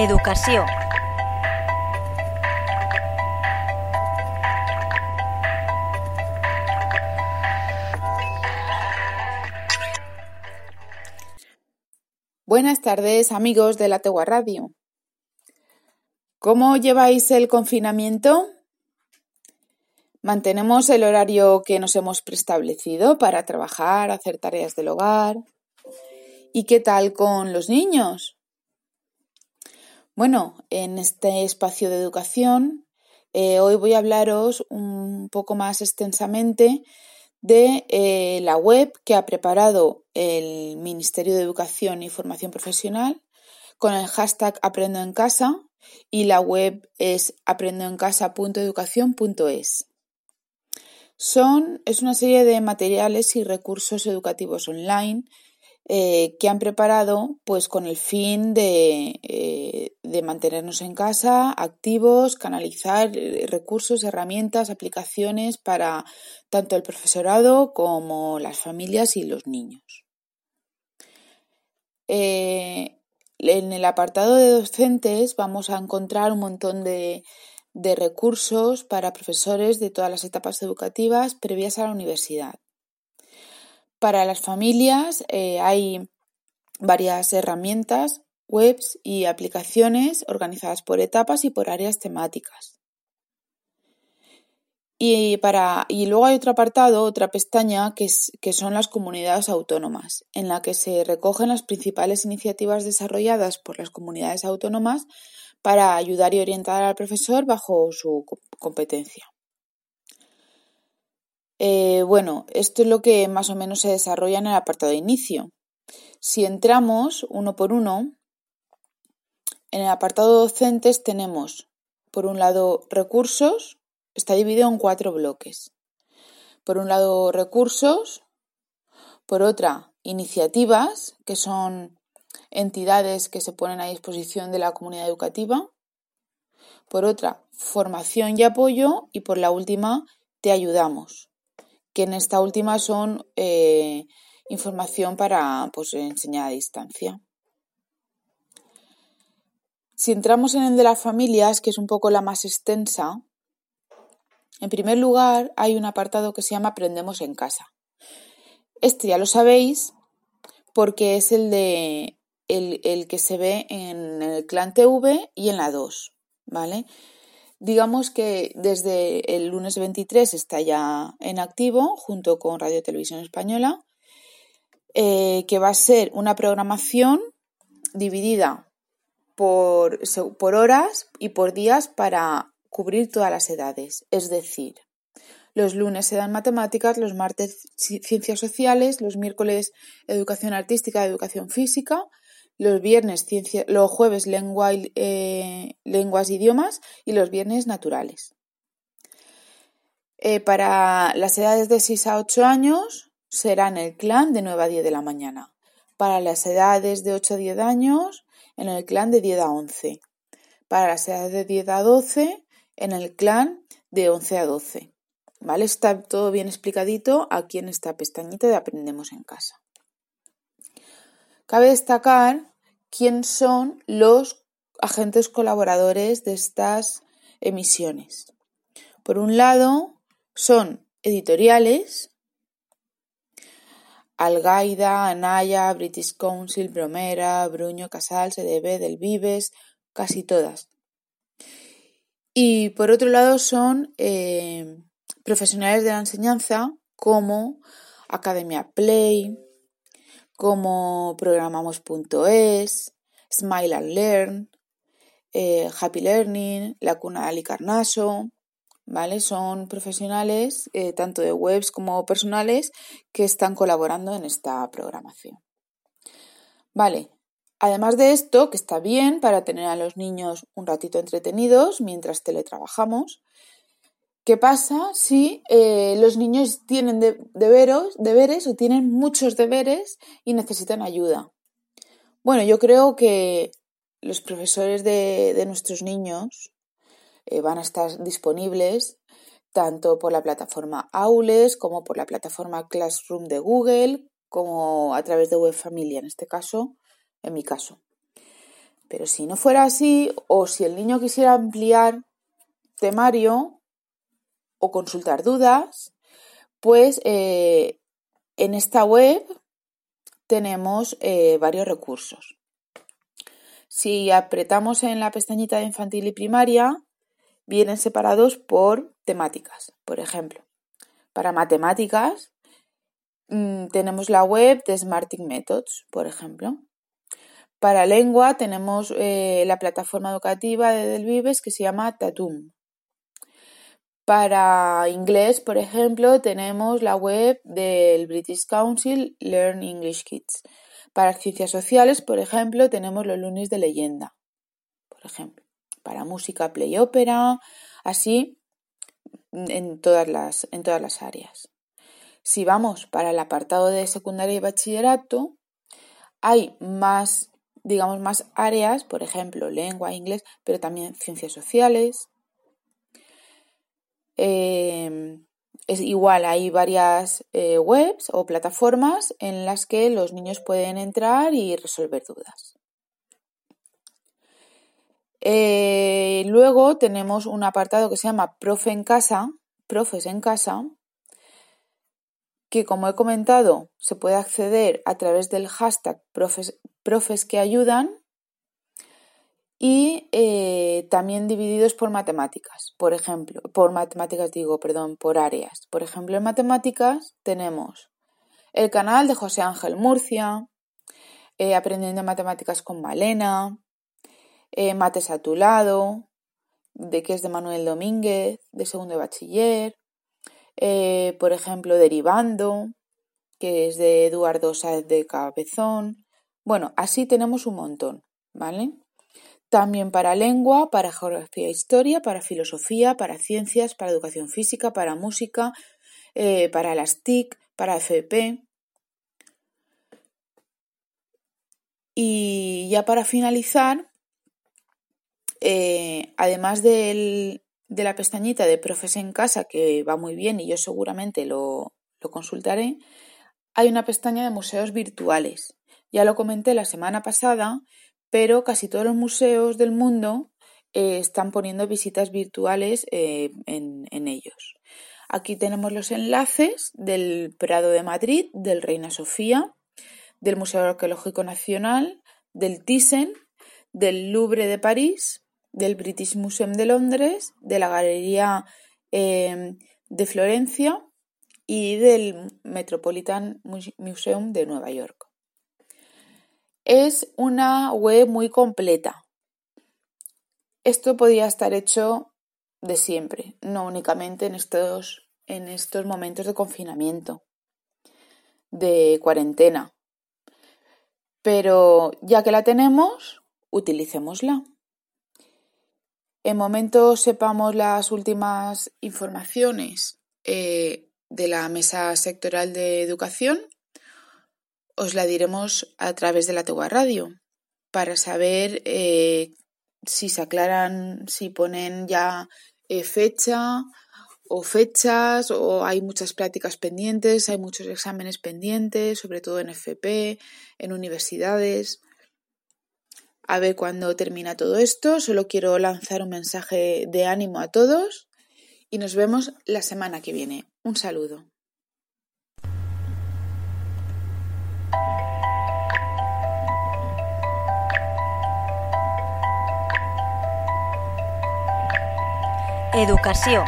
Educació. Buenas tardes, amigos de la Tegua Radio. ¿Cómo lleváis el confinamiento? ¿Mantenemos el horario que nos hemos preestablecido para trabajar, hacer tareas del hogar? ¿Y qué tal con los niños? Bueno, en este espacio de educación eh, hoy voy a hablaros un poco más extensamente de eh, la web que ha preparado el Ministerio de Educación y Formación Profesional con el hashtag Aprendo en Casa y la web es aprendoencasa.educación.es. Son, es una serie de materiales y recursos educativos online eh, que han preparado pues con el fin de, eh, de, mantenernos en casa activos, canalizar eh, recursos, herramientas, aplicaciones para tanto el profesorado como las familias y los niños. en el apartado de docentes vamos a encontrar un montón de, de recursos para profesores de todas las etapas educativas previas a la universidad. Para las familias eh, hay varias herramientas, webs y aplicaciones organizadas por etapas y por áreas temáticas. Y, luego hay otro apartado, otra pestaña, que, que son las comunidades autónomas, en la que se recogen las principales iniciativas desarrolladas por las comunidades autónomas para ayudar y orientar al profesor bajo su competencia. Eh, bueno, esto es lo que más o menos se desarrolla en el apartado de inicio. Si entramos uno por uno, en el apartado docentes tenemos, por un lado, recursos, está dividido en cuatro bloques. Por un lado, recursos, por otra, iniciativas, que son entidades que se ponen a disposición de la comunidad educativa, por otra, formación y apoyo, y por la última, te ayudamos que en esta última son eh, información para pues, enseñar a distancia. Si entramos en el de las familias, que es un poco la más extensa, en primer lugar hay un apartado que se llama Aprendemos en casa. Este ya lo sabéis porque es el de el, el que se ve en el clan TV y en la 2, ¿vale? Digamos que desde el lunes 23 está ya en activo junto con Radio Televisión Española, eh, que va a ser una programación dividida por, por horas y por días para cubrir todas las edades. Es decir, los lunes se dan matemáticas, los martes ciencias sociales, los miércoles educación artística, educación física, los viernes ciencia, los jueves lengua, eh, lenguas idiomas y los viernes naturales. Eh, para las edades de 6 a 8 años será en el clan de 9 a 10 de la mañana. Para las edades de 8 a 10 años en el clan de 10 a 11. Para las edades de 10 a 12 en el clan de 11 a 12. ¿Vale? Está todo bien explicadito aquí en esta pestañita de Aprendemos en casa. Cabe destacar quién son los agentes colaboradores de estas emisiones. Por un lado, son editoriales, Algaida, Anaya, British Council, Bromera, Bruño, Casal, CDB, Del Vives, casi todas. Y por otro lado son eh, profesionales de la enseñanza como Academia Play, como programamos.es, Smile and Learn, eh, Happy Learning, la cuna de Alicarnaso, ¿vale? Son profesionales, eh, tanto de webs como personales, que están colaborando en esta programación. Vale, además de esto, que está bien para tener a los niños un ratito entretenidos mientras teletrabajamos, ¿Qué pasa si eh, los niños tienen deberes o tienen muchos deberes y necesitan ayuda? Bueno, yo creo que los profesores de, nuestros niños eh, van a estar disponibles tanto por la plataforma Aules como por la plataforma Classroom de Google, como a través de Web Familia, en este caso, en mi caso. Pero si no fuera así, o si el niño quisiera ampliar temario o consultar dudas, pues eh, en esta web tenemos eh, varios recursos. Si apretamos en la pestañita de infantil y primaria, vienen separados por temáticas. Por ejemplo, para matemáticas mm, tenemos la web de Smarting Methods, por ejemplo. Para lengua tenemos eh, la plataforma educativa de Del Vives que se llama Tatum. Para inglés, por ejemplo, tenemos la web del British Council Learn English Kids. Para ciencias sociales, por ejemplo, tenemos los lunes de leyenda, por ejemplo. Para música, play ópera, así en todas las, en todas las áreas. Si vamos para el apartado de secundaria y bachillerato, hay más, digamos, más áreas, por ejemplo, lengua, inglés, pero también ciencias sociales. Eh, es igual, hay varias eh, webs o plataformas en las que los niños pueden entrar y resolver dudas. Eh, luego tenemos un apartado que se llama Profe en casa, Profes en casa, que como he comentado se puede acceder a través del hashtag profes, profes que ayudan y eh, también divididos por matemáticas, por ejemplo, por matemáticas digo, perdón, por áreas. Por ejemplo, en matemáticas tenemos el canal de José Ángel Murcia, eh, Aprendiendo Matemáticas con Malena, eh, Mates a tu lado, de que es de Manuel Domínguez, de segundo de bachiller, por ejemplo, Derivando, que es de Eduardo Sáez de Cabezón. Bueno, así tenemos un montón, ¿vale? También para lengua, para geografía e historia, para filosofía, para ciencias, para educación física, para música, eh, para las TIC, para FP. Y ya para finalizar, eh, además de la pestañita de Profes en Casa, que va muy bien y yo seguramente lo, lo consultaré, hay una pestaña de museos virtuales. Ya lo comenté la semana pasada pero casi todos los museos del mundo eh, están poniendo visitas virtuales eh, en, ellos. Aquí tenemos los enlaces del Prado de Madrid, del Reina Sofía, del Museo Arqueológico Nacional, del Thyssen, del Louvre de París, del British Museum de Londres, de la Galería eh, de Florencia y del Metropolitan Museum de Nueva York. Es una web muy completa. Esto podría estar hecho de siempre, no únicamente en estos, en estos momentos de confinamiento, de cuarentena. Pero ya que la tenemos, utilicémosla. En momento sepamos las últimas informaciones eh, de la Mesa Sectorial de Educación, os la diremos a través de la Tegua Radio para saber eh, si se aclaran, si ponen ya eh, fecha o fechas o hay muchas prácticas pendientes, hay muchos exámenes pendientes, sobre todo en FP, en universidades. A ver cuándo termina todo esto. Solo quiero lanzar un mensaje de ánimo a todos y nos vemos la semana que viene. Un saludo. Educació.